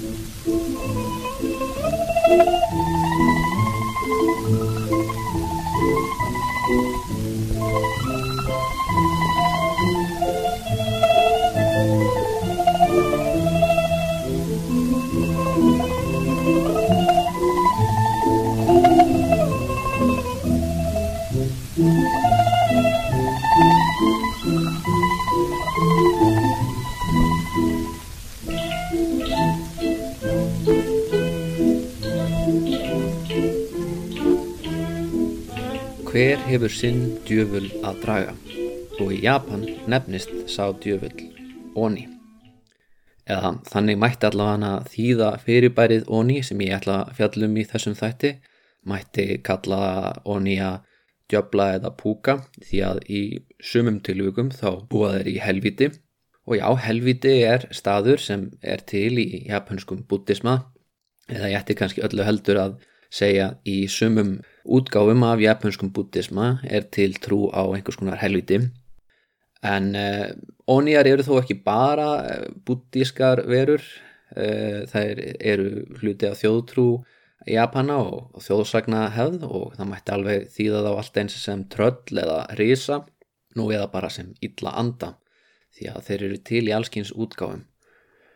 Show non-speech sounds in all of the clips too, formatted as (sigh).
Thank you. Sinn djöful að draga. Og í Japan nefnist sá djöful Oni. Eða þannig mætti allavega þýða fyrirbærið Oni sem ég ætla að fjallum í þessum þætti. Mætti kalla Oni að djöbla eða púka því að í sumum tilvíkum þá búa þeir í helviti og já, helviti er staður sem er til í japanskum buddhisma eða ég ætti kannski öllu heldur að segja í sumum útgáfum af japanskum buddhisma er til trú á einhvers konar helviti en uh, ónýjar eru þó ekki bara uh, buddískar verur. Uh, það eru hluti af þjóðtrú Japana og, og þjóðsagna hefð og það mætti alveg þýða þá allt eins sem tröll eða risa nú eða bara sem illa anda því að þeir eru til í allskins útgáfum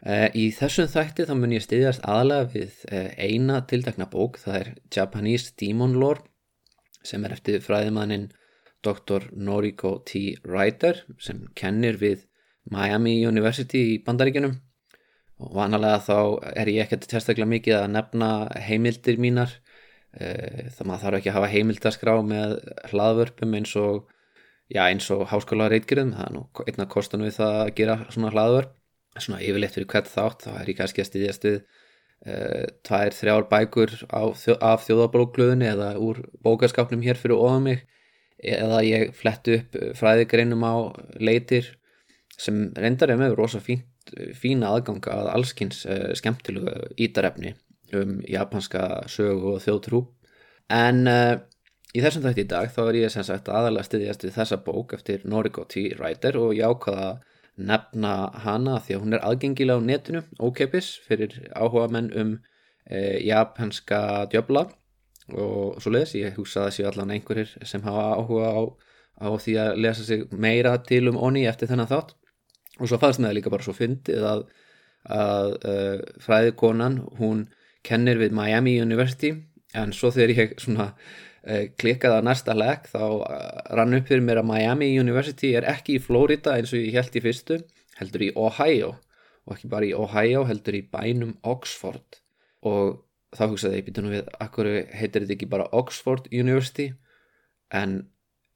Í þessum þætti þá mun ég stiðjast aðalega við eina tildakna bók, það er Japanese Demon Lore sem er eftir fræðimannin Dr. Noriko T. Ryder sem kennir við Miami University í bandaríkunum og vanalega þá er ég ekkert testaklega mikið að nefna heimildir mínar það maður þarf ekki að hafa heimildaskrá með hlaðvörpum eins og og háskóla reitgjörðum það er nú einna kostan við það að gera svona hlaðvörp svona yfirleitt fyrir hvert þátt þá er ég kannski að styðjast við uh, tvær, þrjár bækur á, af þjóðabróklöðunni eða úr bókaskapnum hér fyrir ofan mig eða ég flettu upp fræðigreinum á leitir sem reyndar er með rosa fínt, fína aðganga að allskins uh, skemmtilegu ítarefni um japanska sög og þjóðtrú en uh, í þessum þætti í dag þá er ég sem sagt aðalega styðjast við þessa bók eftir Noriko T. Ryder og ég ákvaða nefna hana því að hún er aðgengilega á netinu, ókeppis fyrir áhuga menn um e, japanska djöbla og svo leiðis, ég hugsa að það séu allan einhverjir sem hafa áhuga á, á því að lesa sig meira til um onni eftir þennan þátt. Og svo fannst með líka bara svo fyndið að, að uh, fræðikonan hún kennir við Miami University en svo þegar ég svona klikkaði að næsta legg þá eh, rann upp fyrir mér að Miami University er ekki í Florida eins og ég held í fyrstu heldur í Ohio. Og ekki bara í Ohio heldur í bænum Oxford. Og þá hugsaði ég býta nú við akkur heitir þetta ekki bara Oxford University? En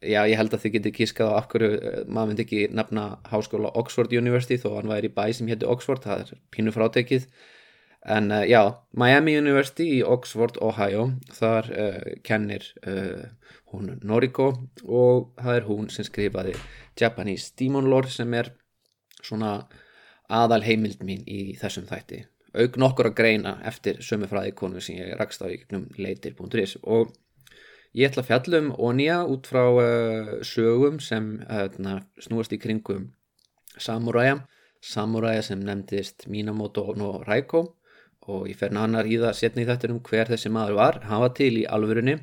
já ég held að þið getur kískað á akkur eh, maður myndi ekki nefna háskóla Oxford University þó hann væri í bæ sem hétti Oxford það er pínu frátekið en uh, já, Miami University í Oxford, Ohio þar uh, kennir uh, hún Noriko og það er hún sem skrifaði Japanese Demon Lore sem er svona aðal heimild mín í þessum þætti. Auk nokkur að greina eftir sömu fræðikonu sem ég rakst á í leitir.is og ég ætla að fjallum Onja út frá sögum sem snúast í kringum Samuræja Samuræja sem nefndist Minamoto no Raiko og ég fer nánar í það setni í þetta um hver þessi maður var, hann var til í alvörunni.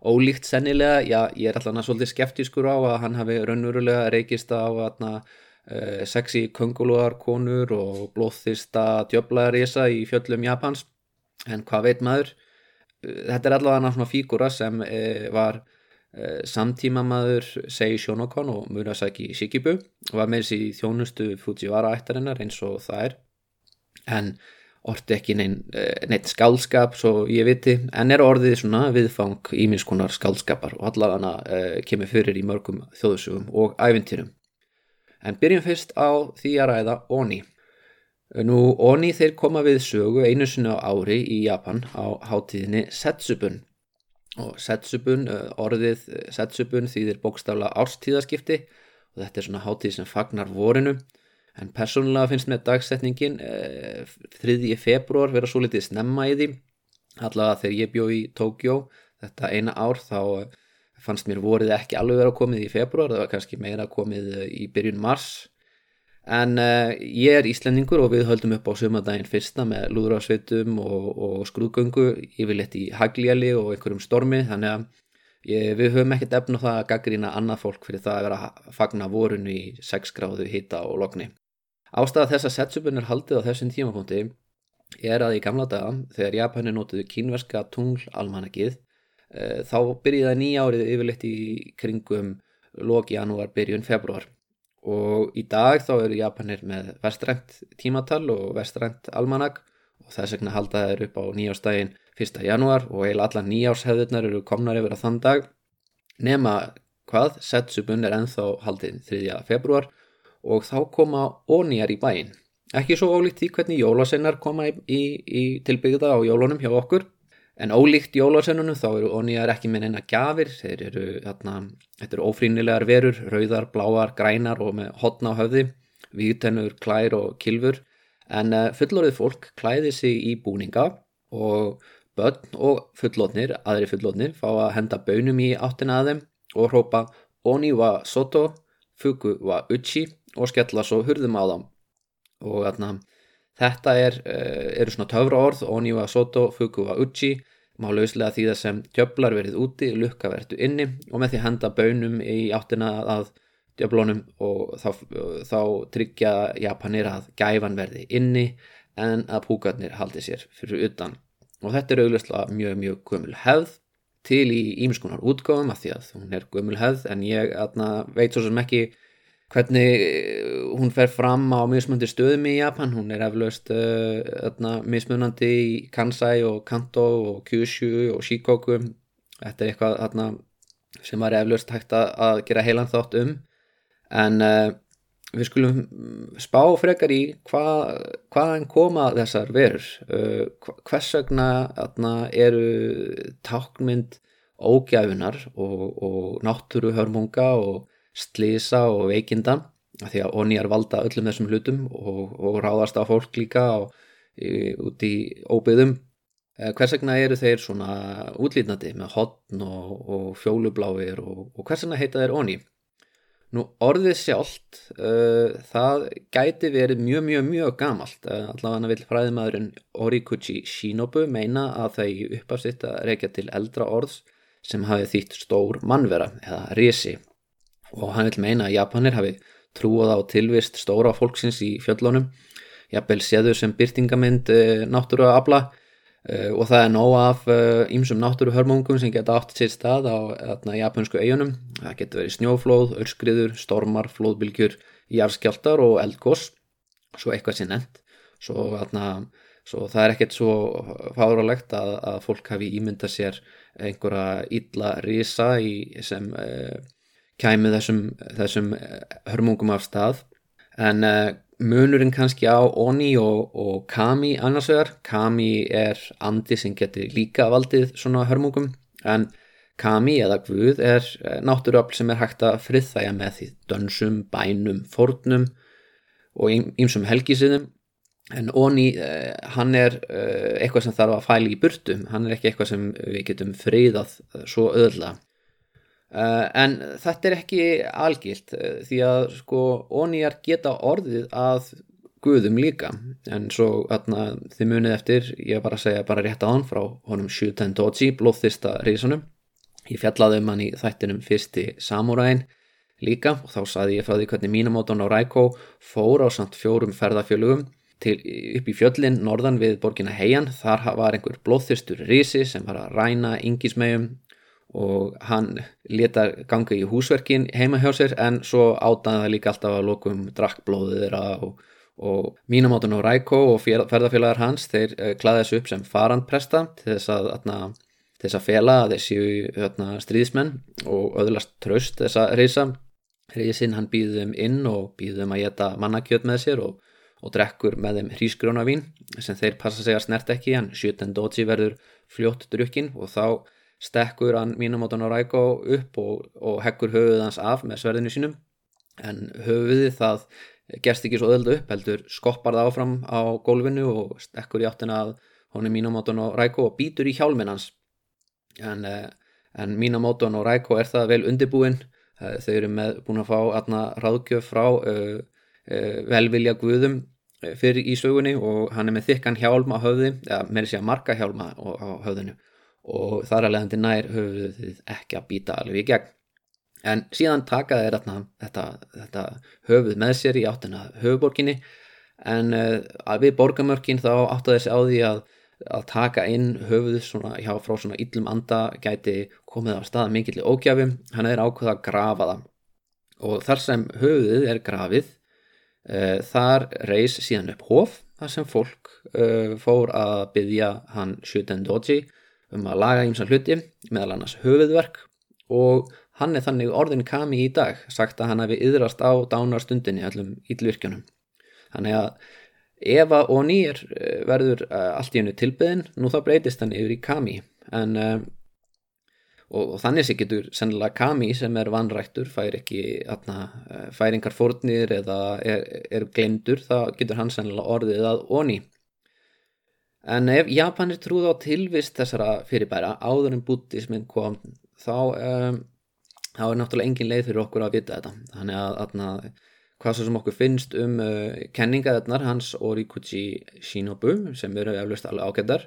Ólíkt sennilega, já ég er alltaf svolítið skeftískur á að hann hafi raunverulega reykist á aðna uh, sexy kunguluar konur og blóðþista djöblaðarísa í fjöllum Japans. En hvað veit maður? Þetta er allavega svona fígura sem uh, var uh, samtíma maður segi Shonokon og Murasaki Shikibu. Var með þessi þjónustu Fujiwara ættarinnar eins og það er. En orti ekki eh, neitt skálskap svo ég viti, en er orðið svona viðfang ímiðskonar skálskapar og allavega uh, kemur fyrir í mörgum þjóðsugum og ævintýrum. En byrjum fyrst á því að ræða Oni. Nú Oni þeir koma við sögu einu sinna á ári í Japan á hátíðinni Setsubun og Setsubun, uh, orðið Setsubun þýðir bókstafla árstíðaskipti og þetta er svona hátíð sem fagnar vorinu en persónulega finnst með dagsetningin eh, 3. februar vera svo litið snemma í því. Allavega þegar ég bjó í Tókjó þetta eina ár þá eh, fannst mér vorið ekki alveg vera komið í februar það var kannski meira komið eh, í byrjun mars. En uh, ég er Íslendingur og við höldum upp á sömadaginn fyrsta með lúðrásveitum og, og skrúðgöngu yfirleitt í haglíali og einhverjum stormi. Þannig að ég, við höfum ekkert efn á það að gaggrína annað fólk fyrir það að vera að fagna vorunu í 6 gráðu hita og lokni Ástæða þess að setsupun er haldið á þessum tímapunkti er að í gamla daga þegar Japani notuðu kínverska tungl almanakið uh, þá byrjiða nýja árið yfirleitt í kringum lóki janúar byrjun februar og í dag þá eru Japanir með vestrænt tímatal og vestrænt almanak og þess vegna halda þeir upp á nýjástægin 1. januar og eiginlega alla nýjárshefðunar eru komnar yfir að þann dag nema hvað, setsupun er enþá haldið 3. februar og þá koma ónýjar í bæin ekki svo ólíkt því hvernig jólasennar koma í, í, í tilbyggða á jólunum hjá okkur. En ólíkt jólasennunum þá eru ónýjar ekki með neina gafir, þeir eru, þarna, þetta eru ófrínilegar verur, rauðar, bláar, grænar og með hotna á höfði, výtennur, klær og kilfur. En uh, fullorðið fólk klæði sig í búninga og börn og fullorðnir, aðri fullorðnir, fá að henda bönum í áttina að þeim og hrópa Oni wa soto, fuku wa uchi og skella svo hurðum á þeim. Og þarna, þetta er, uh, eru svona töfra orð, Oni wa soto, fuku wa uchi má lauslega því það sem djöflar verið úti, lukka verið inni og með því henda bönum í áttina að djöflunum og þá, þá tryggja Japanir að gæfan verði inni en að púkarnir haldi sér fyrir utan og þetta er auðvitað mjög mjög gömul hefð til í ímskunar útgáðum að því að hún er gömul hefð en ég atna, veit svo sem ekki hvernig eh, hún fer fram á mismunandi stöðum í Japan, hún er eflaust uh, mismunandi í Kansai og Kanto og Kyushu og Shikoku. Þetta er eitthvað þarna, sem var eflaust hægt að gera heilan þátt um. En uh, við skulum spá frekar í hvað, hvaðan koma þessar verur. Uh, hvers vegna þarna, eru tákmynd ógæfunar og, og náttúruhörmunga og slísa og veikinda því að onýjar valda öllum þessum hlutum og, og ráðast á fólk líka og, í, út í óbyðum eh, hvers vegna eru þeir svona útlýtnandi með hotn og, og fjólubláir og hvers vegna heita þeir onni nú orðið sjálft uh, það gæti verið mjög mjög mjög gamalt. Uh, allavega vil fræðimaðurinn Orikuchi Shinobu meina að þau uppafsitt að reykja til eldra orðs sem hafi þýtt stór mannvera eða risi og hann vil meina að Japanir hafi trúað á tilvist stóra fólksins í fjöllunum. Jafnvel séður sem byrtingamind eh, náttúru að abla eh, og það er nóg af ímsum eh, náttúru hörmungum sem geta átt sitt stað á japansku eigunum það getur verið snjóflóð, örskriður, stormar, flóðbylgjur, jarðskjáltar og eldgós svo eitthvað sé nefnt. Svo, svo það er ekkert svo fáralegt að, að fólk hafi ímyndað sér einhverja illa risa í, sem kæmi þessum, þessum eh, hörmungum af stað. En uh, munurinn kannski á Oni og, og Kami annars vegar. Kami er andi sem getur líka valdið svona hörmungum. En Kami eða Guð er eh, náttúruafl sem er hægt að friðþæja með því dönsum, bænum, fornum og ýmsum helgísiðum en Oni, uh, hann er uh, eitthvað sem þarf að fæli í burtum hann er ekki eitthvað sem við getum friðað svo öðla en þetta er ekki algilt uh, því að sko ónýjar geta orðið að guðum líka. En svo atna, þið munið eftir ég var að segja bara rétt hann frá honum Shuten Doji, blóðþista reysunum ég fjallaði um hann í þættinum fyrsti samúræðin líka og þá saði ég frá því hvernig mínamóton á Rækó fór á samt fjórum ferðafjölugum til upp í fjöllin norðan við borgina Heian. Þar var einhver blóðþistur reysi sem var að ræna yngismegum og hann leta ganga í húsverkin heima hjá sér en svo átaði það líka alltaf að lokum drakkblóðið þeirra og, og mínamátun og Rækó og ferðarfélagar hans þeir uh, klaði þessu upp sem farandpresta til þess að, til þess að fela að atna, stríðismenn og öðlast tröst þess að reysa reysinn hann býði þeim inn og býði þeim að geta mannakjöt með sér og, og drekkur með þeim hrísgrjóna vín sem þeir passa sig að snert ekki en 17 dótsi verður fljótt drukkin og þá stekkur hann Minamoto Noraiko upp og, og heggur höfuð hans af með sverðinu sínum. En höfuði það gerst ekki svo öðuldu upp heldur skoppar það áfram á gólfinu og stekkur í áttina að honum Minamoto Noraiko og býtur í hjálmin hans. En, eh, en Minamoto Noraiko er það vel undirbúin. Eh, þau eru með búin að fá aðna ráðgjöf frá uh, uh, velvilja guðum fyrir í sögunni og hann er með þykkan hjálm á höfði, eða með þess að marga hjálma á höfðinu og þar að leiðandi nær höfuðið ekki að býta alveg í gegn. En síðan taka þeir þetta, þetta höfuð með sér í áttina höfuborginni en uh, við borgamörkin þá áttu þessi á því að, að taka inn höfuð svona, hjá frá svona yllum anda gæti komið á stað mikill í ógjafum, hann er ákveða að grafa það. Og þar sem höfuðið er grafið uh, þar reys síðan upp hóf þar sem fólk uh, fór að byggja hann Shuten Doji um að laga ímsa hluti meðal annars höfuðverk og hann er þannig orðin kami í dag sagt að hann hefði yðrast á dánarstundinni allum íllvirkjunum þannig að að Oni er, eh, verður uh, allt í hennu tilbyðin nú þá breytist hann yfir í kami. En uh, og, og þannig sé getur sennilega kami sem er vanrættur fær ekki færingar fórnir eða er, er glemdur þá getur hann sennilega orðið að Oni en ef Japanir trúð á tilvist þessara fyrirbæra áður en bútismin kom þá um, þá er náttúrulega engin leið fyrir okkur að vita þetta. Þannig að atna, hvað svo sem okkur finnst um uh, kenningaðarnar hans Orikuchi Shinobu sem eru eflust alveg ágættar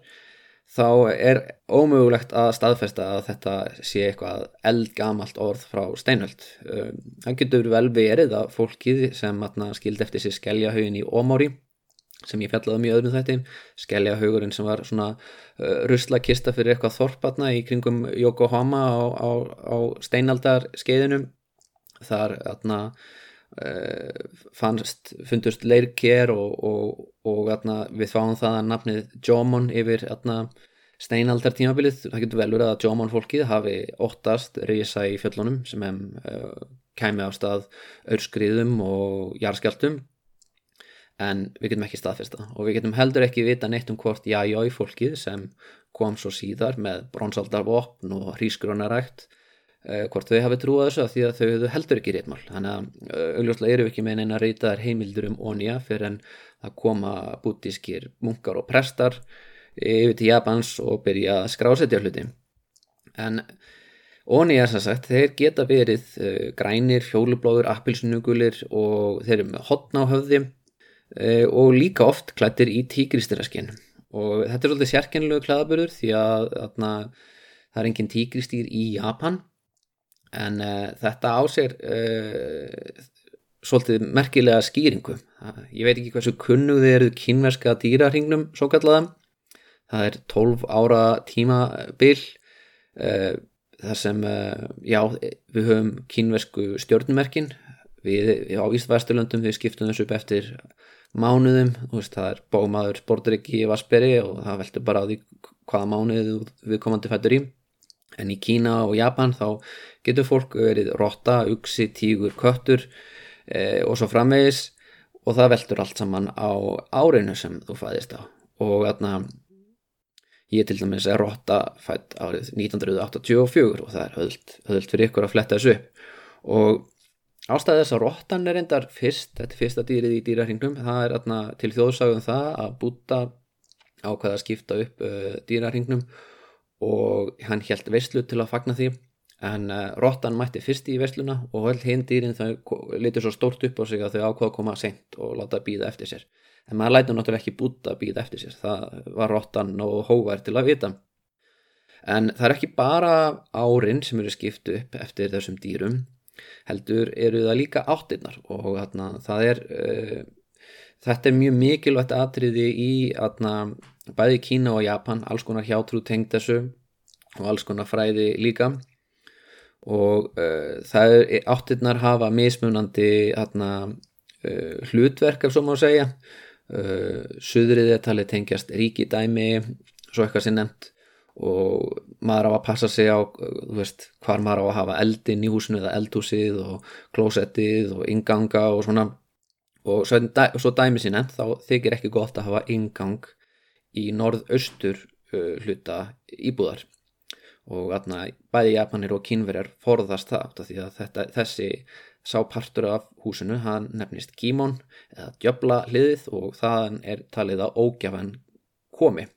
þá er ómögulegt að staðfesta að þetta sé eitthvað eldgamalt orð frá steinhöld. Um, það getur vel verið að fólkið sem skildi eftir sér skeljahaugin í Omori sem ég fjallaði mjög um öðrum þetta skeljahaugurinn sem var svona uh, ruslakista fyrir eitthvað þorparna í kringum Yokohama á, á, á steinaldar skeiðinum þar atna, uh, fannst, fundust leirkér og, og, og atna, við fáum það að nafnið Jomon yfir atna, steinaldar tímabilið það getur vel verið að Jomon fólkið hafi óttast reysa í fjöllunum sem hefum uh, kæmi á stað örskriðum og jarskjaldum en við getum ekki staðfesta og við getum heldur ekki vita neitt um hvort jájói fólkið sem kom svo síðar með bronsaldarvopn og hrísgrónarækt uh, hvort þau hafi trúið þessu því að þau heldur ekki réttmál þannig að uh, augljóslega eru við ekki með eina reytaðar heimildur um Onja fyrir en að koma bútískir munkar og prestar yfir til Japans og byrja að skrásetja hluti. En Onja er sem sagt, þeir geta verið uh, grænir, fjólublóður, appilsunugulir og þeir eru með hotna á höfði. Eh, og líka oft klættir í tígristiraskinn og þetta er svolítið sérkennilegu klæðaburður því að þarna, það er engin tígristýr í Japan. En uh, þetta á sér uh, svolítið merkilega skýringu. Ég veit ekki hversu kunnug þið eruð kynverska dýrarhingnum svo kallaða það er 12 ára tímabil uh, þar sem já, við höfum kynversku stjórnmerkin við á Ístvesturlöndum við skiptum þessu upp eftir mánuðum, veist, það er bómaður sportryggi í Vasperi og það veldur bara á því hvaða mánuð við komandi fættur í. En í Kína og Japan þá getur fólk verið rotta, uksi, tígur, köttur e, og svo framvegis. Og það veldur allt saman á árinu sem þú fæðist á. Og þarna ég til dæmis er rotta fætt árið 1984 og það er höðult fyrir ykkur að fletta þessu upp. Og Ástæðið þess að róttan er endar fyrst, þetta er fyrsta dýrið í dýrarhingnum, það er atna, til þjóðsagum það að búta ákveða að skipta upp uh, dýrarhingnum og hann held veistlu til að fagna því en uh, róttan mætti fyrst í veistluna og held hinn dýrin þau litur svo stórt upp á sig að þau ákveða að koma sent og láta býða eftir sér. En maður lætur náttúrulega ekki búta býða eftir sér, það var róttan og hóvar til að vita. En það er ekki bara árin sem eru skiptu upp eftir þessum dýrum heldur eru það líka áttirnar og þarna, það er uh, þetta er mjög mikilvægt atriði í þarna, bæði Kína og Japan alls konar hjátrú tengd þessu og alls konar fræði líka. Og uh, það er áttirnar hafa mismunandi þarna, uh, hlutverk ef svo má segja. Suðriðið tali tengjast ríkidæmi svo eitthvað sem nefnt. Og maður á að passa sig á veist, hvar maður á að hafa eldin í húsinu eða eldhúsið og klósettið og inganga og svona. Og svo, svo dæmi sína þá þykir ekki gott að hafa ingang í norðaustur uh, hluta íbúðar. Og atna, bæði Japanir og kínverjar forðast það því að þetta, þessi sápartur af húsinu hann nefnist Gímon eða djöbla hliðið og það er talið að ógjafan komi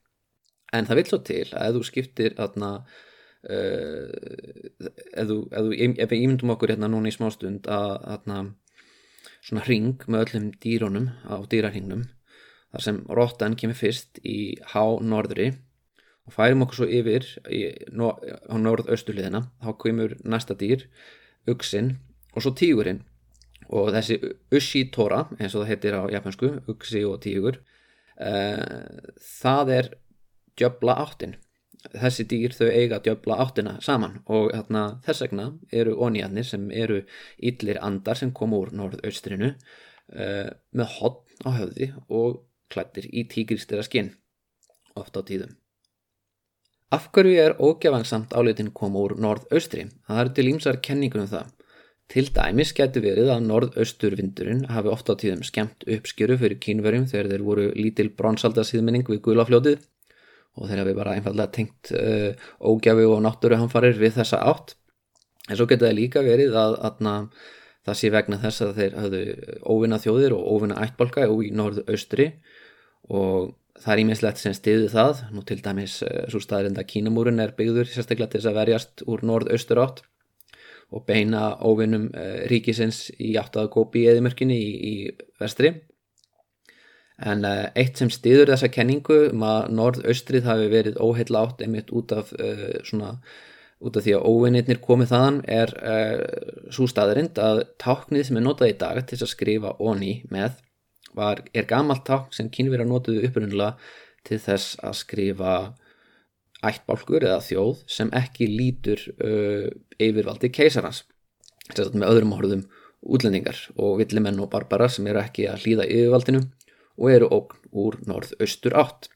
en það vil svo til að ef þú skiptir þarna uh, þú, ef, þú, ef við ímyndum okkur hérna núna í smástund að þarna svona ring með öllum dýrónum á dýrarhingnum þar sem rottan kemur fyrst í há norðri og færum okkur svo yfir í, á norðausturliðina þá kemur næsta dýr uksin og svo tígurinn. Og þessi ushi tora eins og það heitir á japansku uksi og tígur uh, það er djöbla áttin þessi dýr þau eiga djöbla áttina saman og þarna, þess vegna eru ónýjarnir sem eru yllir andar sem kom úr norðaustrinu uh, með hodn á höfði og klættir í tígristera skinn oft á tíðum. Af hverju er ógjafansamt áleitin kom úr norðaustri? Það er til ímsar kenningunum það. Til dæmis getur verið að norðausturvindurinn hafi ofta á tíðum skemmt uppskjöru fyrir kínverjum þegar þeir voru lítil bronsaldarsýðmenning við gulafljótið og þeir hafi bara einfallega tengt uh, ógjafi og náttúruhamfarir við þessa átt. En svo getur það líka verið að, að, að það sé vegna þess að þeir hafðu óvinna þjóðir og óvinna ættbolka í norðaustri og það er ímiðslegt sem stiðu það. Nú til dæmis uh, svo staðrind að Kínamúrin er byggður sérstaklega til þess að verjast úr norðaustur átt og beina óvinnum uh, ríkisins í áttaða gópi í eðimörkinni í, í vestri en uh, eitt sem stiður þessa kenningu um að norðaustrið hafi verið óheila átt einmitt út af uh, svona út af því að óvinnirnir komið þaðan er uh, svo staðarind að táknið sem er notað í dag til að skrifa onni með var, er gamalt tákn sem kynverið notuðu upprunnulega til þess að skrifa ættbálkur eða þjóð sem ekki lítur yfirvaldi keisarans. Með öðrum orðum útlendingar og villimenn og barbara sem eru ekki að hlýða yfirvaldinu og eru ógn úr norð-austur átt.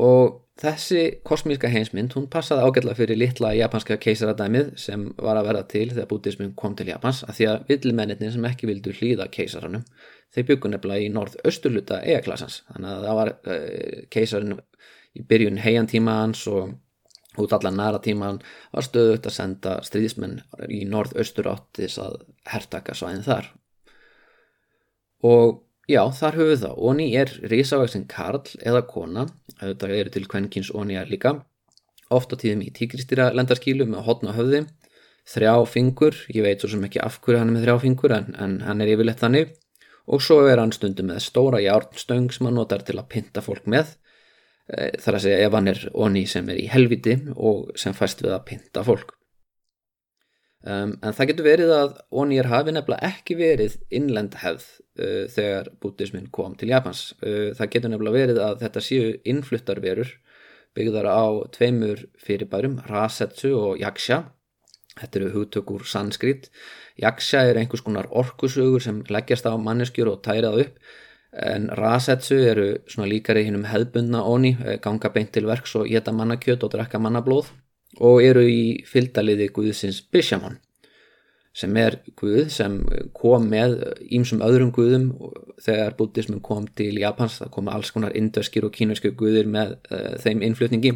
Og þessi kosmíska heimsmynd hún passaði ágætla fyrir litla japanska keisaradæmið sem var að verða til þegar bútismin kom til Japans að því að villimennir sem ekki vildu hlýða keisaranum þeir byggu nefnilega í norð-austurluta eigaklassans þannig að það var uh, keisarin í byrjun heiantíma hans og út allar næra tíma hann var stöðugt að senda stríðismenn í norð-austur átt þess að hertaka svæðin þar. Og já, þar höfum við það. Oni er risavaksin karl eða kona þetta eru til kvennkins Oni er líka ofta tíðum í tíkristýra lendarskílu með hotna höfði. Þrjá fingur, ég veit svo sem ekki af hverju hann er með þrjá fingur en, en hann er yfirleitt þannig. Og svo er hann stundum með stóra járnstöng sem hann notar til að pinta fólk með. Eh, þar að segja ef hann er onni sem er í helviti og sem fæst við að pinta fólk um, en það getur verið að onnir hafi nefnilega ekki verið innlend hefð uh, þegar bútismin kom til Japans. Uh, það getur nefnilega verið að þetta séu innfluttarverur byggðar á tveimur fyrirbærum Rasetsu og Yaksha. Þetta eru hugtökur sanskrit. Yaksha er einhvers konar orkusögur sem leggjast á manneskjur og tærað upp en rasetsu eru svona líkari hinnum hefðbundna óni, eh, ganga beint til verks og geta mannakjöt og drekka mannablóð og eru í fylgdaliði Guðsins Bishamon sem er Guð sem kom með ímsum öðrum Guðum. Þegar buddhismin kom til Japans það komu alls konar indöskir og kínverskir Guðir með uh, þeim innflutningi.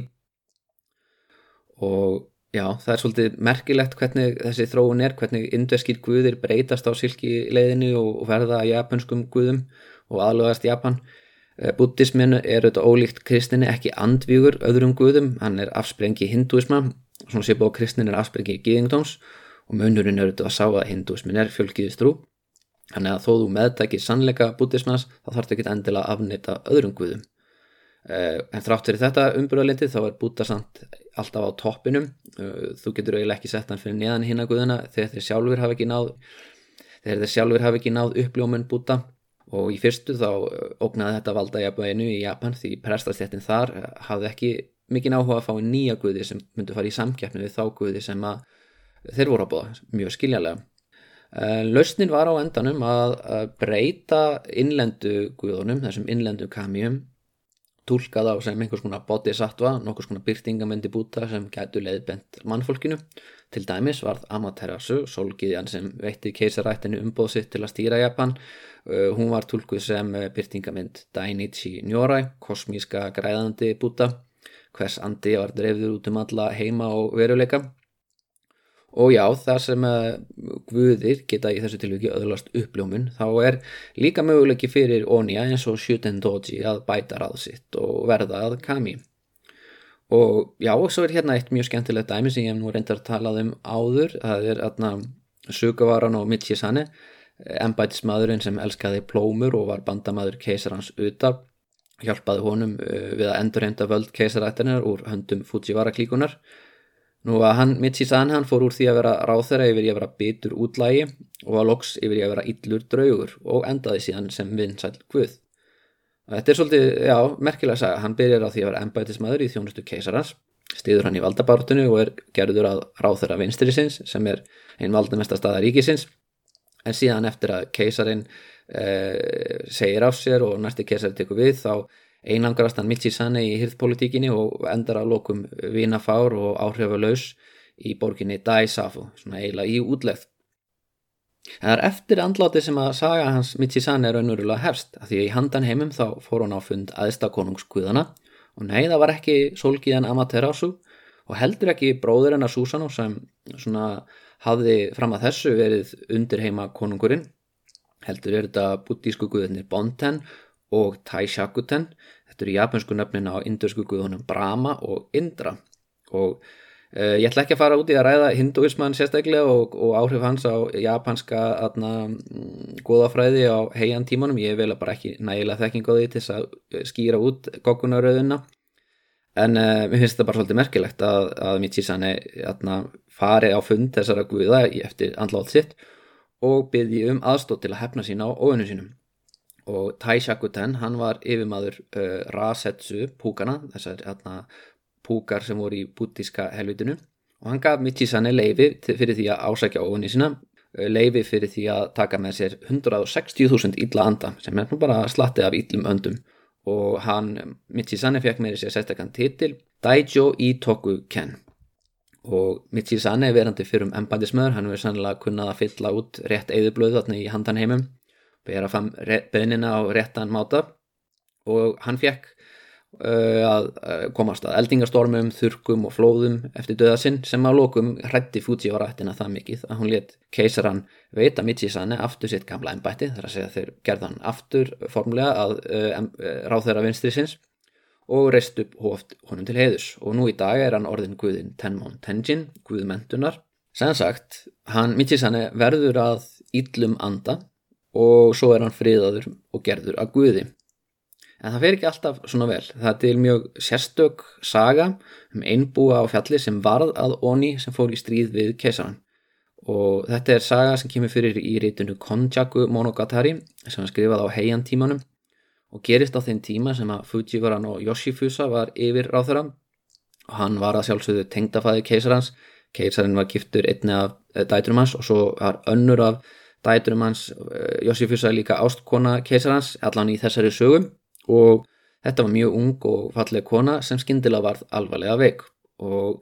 Og já það er svolítið merkilegt hvernig þessi þróun er hvernig indöskir Guðir breytast á silki leiðinu og verða japanskum Guðum og aðlugast Japan. eh, Buddhismin er auðvitað ólíkt kristinni ekki andvígur öðrum guðum. Hann er afsprengi hindúisma svona sé búið að kristin er afsprengi gíðingdóms og munurinn er auðvitað að sá að hindúismin er fjölgiðistrú þannig að þó þú meðtækir sannleika buddhismans þá þarf þetta ekki endilega að afnita öðrum guðum. Eh, en þrátt fyrir þetta umbyrðalindi þá er Buddha samt alltaf á toppinum. Eh, þú getur eiginlega ekki sett hann fyrir neðan hinn að guðuna þegar þeir sjálfur hafa ekki náð uppljómun Buddha og í fyrstu þá eh, ógnaði þetta valda jafnveginu í Japan því prestastjættin þar eh, hafði ekki mikið áhuga að fá nýja guði sem myndu fara í samkjæfni við þá guði sem að þeir voru að búa mjög skiljalega. Eh, Lausnin var á endanum að breyta innlendu guðunum, þessum innlendu kamjum, tólka þá sem einhvers konar bodhisattva, nokkurs konar byrtingamendi búta sem gætu leiðbent mannfólkinu. Til dæmis varð Amaterasu, sólgiðjan sem veitti keisarættinu umbóð sitt til að stýra Japan, Uh, hún var tólkuð sem uh, byrtingamind Dainichi Nyorai, kosmíska græðandi búta, hvers andi var dreifður út um alla heima og veruleika. Og já, það sem uh, guðir geta í þessu tilviki öðlast uppljómun, þá er líka möguleiki fyrir Onia eins og Shuten Doji að bæta ráð sitt og verða að kami. Og já, og svo er hérna eitt mjög skemmtilegt dæmi sem ég hef nú reyndar talað um áður, það er aðna Sugavaran og Michisane, embætismadurinn sem elskaði plómur og var bandamadur keisarans uta hjálpaði honum við að endurhenda völd keisarættinir úr höndum Fujiwara klíkunar Nú að hann, Michi-san, hann fór úr því að vera ráþæra yfir í að vera bitur útlægi og að loks yfir í að vera illur draugur og endaði síðan sem vinsæl guð. Þetta er svolítið, já, merkilega að sagja, hann byrjar á því að vera embætismæður í þjónustu keisarans, stiður hann í valdabártunni og er gerður að ráþæra vinstrisins sem er einn valdamesta staða ríkisins, en síðan eftir að keisarin eh, segir á sér og næsti keisari tekur við þá einangrast hann Michi-Sane í hirðpolitíkinni og endar að lokum vinafár og áhrifalaus í borginni Daisafu, svona eiginlega í útlegð. Það er eftir andláti sem að saga hans Michi-Sane er raunverulega hefst, að því að í handan heimum þá fór hann á fund aðstakonungskuðana og nei það var ekki Solgiðan Amaterasu og heldur ekki bróður hennar Susano sem svona hafði fram að þessu verið undir heima konungurinn. Heldur er þetta buddísku guðinni Bonten og Taishakuten þetta eru japansku nöfnin á indusku guðunum Brahma og Indra. Og uh, ég ætla ekki að fara út í að ræða hinduismann sérstaklega og, og áhrif hans á japanska atna, mm, góðafræði á heian tímanum. Ég vil bara ekki nægilega þekking á því til að eh, skýra út goggunaröðuna en uh, mér finnst þetta bara svolítið merkilegt að, að Michi-sane fari á fund þessara guða eftir andlátt sitt og byrði um aðstótt til að hefna sína á óunum sínum. Og Taishakuten hann var yfirmaður uh, Rasetsu púkana þessar hérna, púkar sem voru í bútíska helvitinu og hann gaf Michisanne leifi fyrir því að ásækja óvinni sína uh, leifi fyrir því að taka með sér 160.000 illa anda sem er bara slatti af illum öndum og hann, Michisanne fekk með sér sérstakann titil Daijo Itoku Ken. Og Michisanne verandi fyrir um embandismöður hann verið sannlega kunnað að fylla út rétt eðublöðu þarna í handan heimum bera fram beðnina á réttan máta. Og hann fekk að komast að eldingastormum, þurkum og flóðum eftir döða sinn sem að lókum hrætti Fujiwara-ættina það mikið að hún let keisaran veita Michi-sane aftur sitt gamla ennbætti þar að segja þeir gerðan aftur formlega að uh, ráð þeirra vinstri sinns og reist upp hóft honum til heiðus og nú í dag er hann orðin guðin Tenmon Tenjin, guðmentunar sem sagt, hann Michi-sane verður að íllum anda og svo er hann friðaður og gerður að Guði. En það fer ekki alltaf svona vel. Það er til mjög sérstök saga um einbúa á fjalli sem varð að Oni sem fór í stríð við keisaran. Og þetta er saga sem kemur fyrir í reytunu Konjaku Monogatari sem hann skrifaði á heiantímanum og gerist á þeim tíma sem að Fujivaran og Yoshifusa var yfir ráð þeirra og hann var að sjálfsögðu tengdafæði keisarans. Keisarin var giftur einni af dæturum hans og svo var önnur af dæturum hans eh, Josifus er líka ástkona keisarans allan í þessari sögum og þetta var mjög ung og falleg kona sem skindilega varð alvarlega veik. Og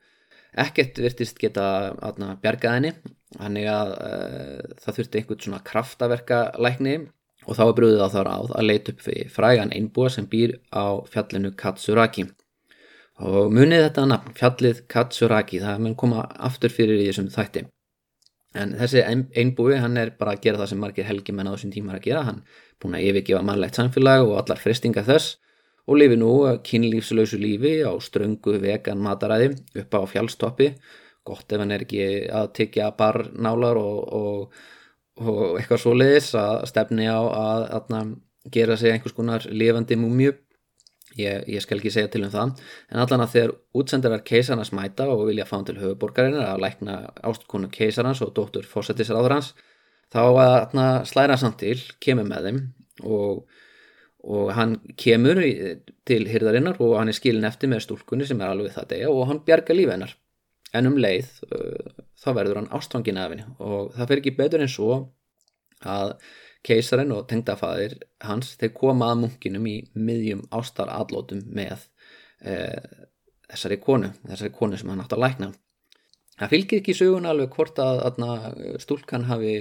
ekkert virtist geta atna, bjargað henni. Þannig að uh, það þurfti einhvern svona kraftaverka lækni og þá er brúðið á það ráð að leita upp fyrir frægan einbúa sem býr á fjallinu Katsuraki. Og munið þetta nafn, fjallið Katsuraki. Það mun koma aftur fyrir í þessum þætti en þessi einbúi hann er bara að gera það sem margir helgimenn á þessum tímar að gera. Hann er búin að yfirgefa mannlegt samfélag og allar fristinga þess og lifi nú kynlífslausu lífi á ströngu vegan mataræði upp á fjálstoppi gott ef hann er ekki að tikja barnálar og, og, og eitthvað svo leiðis að stefni á að, að, að gera sig einhvers konar lifandi múmju Ég, ég skal ekki segja til um það. En allan að þegar útsendarar keisarnas mæta og vilja fá hann til höfuborgarinnar að lækna ástkonu keisarnas og dóttur fósættisráður hans þá að slæra samt til, kemur með þeim og, og hann kemur til hyrðarinnar og hann er skilin eftir með stúlkunni sem er alveg það degja og hann bjarga lífi hennar. En um leið uh, þá verður hann ástfangin af henni og það fer ekki betur en svo að keisarinn og tengdafæðir hans þeir koma að munkinum í miðjum ástarallótum með e, þessari konu þessari konu sem hann átt að lækna. Það fylgir ekki sögun alveg hvort að, að stúlkan hafi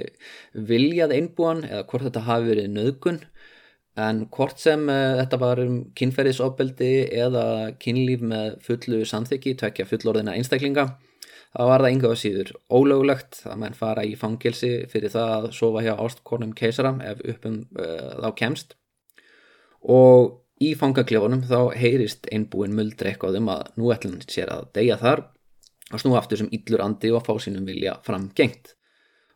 viljað einbúan eða hvort þetta hafi verið nöðgun en hvort sem e, þetta var um kynferðisofbeldi eða kynlíf með fullu samþyggi, tvekja fullorðina einstaklinga þá var það yngu á síður ólögulegt að menn fara í fangilsi fyrir það að sofa hjá ástkornum keisaram ef uppum uh, þá kemst. Og í fangaklefunum þá heyrist einbúin muldri eitthvað um að nú ætlum sér að deyja þar og snú aftur sem yllur andi og fá sínum vilja framgengt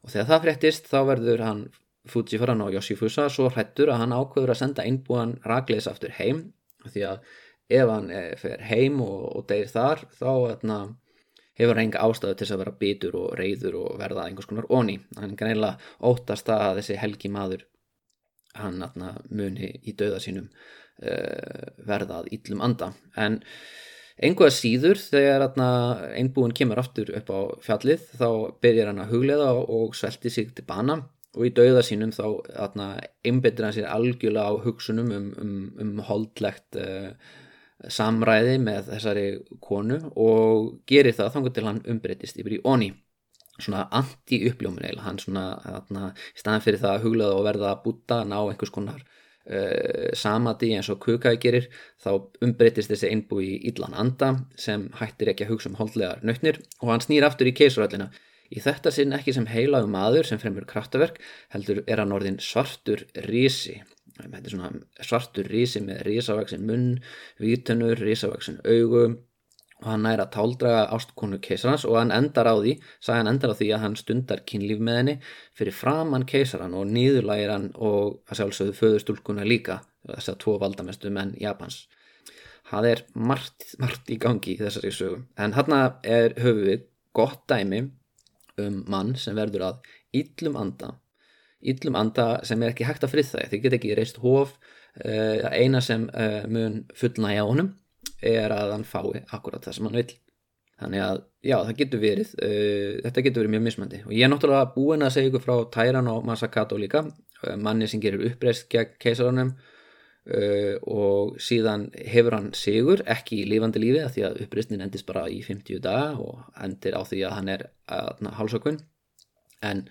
og þegar það fréttist þá verður hann Fujiwara no Yoshifusa svo hrættur að hann ákveður að senda einbúan ragleis aftur heim. Því að ef hann eh, fer heim og, og deyr þar þá atna, hefur hann enga ástæðu til að vera bitur og reyður og verða einhvers konar onni hann kan eiginlega óttast að þessi helgi maður hann atna, muni í döða sínum uh, verðað íllum anda. En einhverja síður þegar einbúin kemur aftur upp á fjallið þá byrjar hann að huglega og svelti sig til bana. Og í dauða sínum þá einbetur hann sér algjörlega á hugsunum um, um, um holdlegt uh, samræði með þessari konu og gerir það þannig til hann umbreytist yfir í Oni. Svona anti-uppljómin eiginlega hann svona, þarna, í staðan fyrir það að huglaða og verða að búta, ná einhvers konar uh, samadi eins og kukaði gerir þá umbreytist þessi einbú í Ídlan Anda sem hættir ekki að hugsa um holdlegar nötnir og hann snýr aftur í keisuröllina í þetta sinn ekki sem heilaðu maður sem fremur kraftaverk heldur er hann orðin svartur rísi þetta er svona svartur rísi með rísavaksin munn, vítunur, rísavaksin augum og hann næra táldraga ástkonu keisarans og hann endar á því, hann endar á því að hann stundar kynlíf með henni fyrir framann keisaran og nýðurlægir hann og að sjálfsögðu föðustúlkuna líka þess að tvo valdamestu menn Japans. Það er margt, margt í gangi í þessari sögum en hann er höfu við gott dæmi um mann sem verður að yllum anda yllum anda sem er ekki hægt að frið það þið get ekki reist hóf uh, eina sem uh, mun fullnægja honum er að hann fái akkurat það sem hann vil þannig að já það getur verið uh, þetta getur verið mjög mismandi og ég er náttúrulega búin að segja ykkur frá Tæran og Masakato líka manni sem gerir uppreist gegn keisarunum og síðan hefur hann sigur ekki í lifandi lífi að því að uppreistin endist bara í 50 daga og endir á því að hann er hálsakun en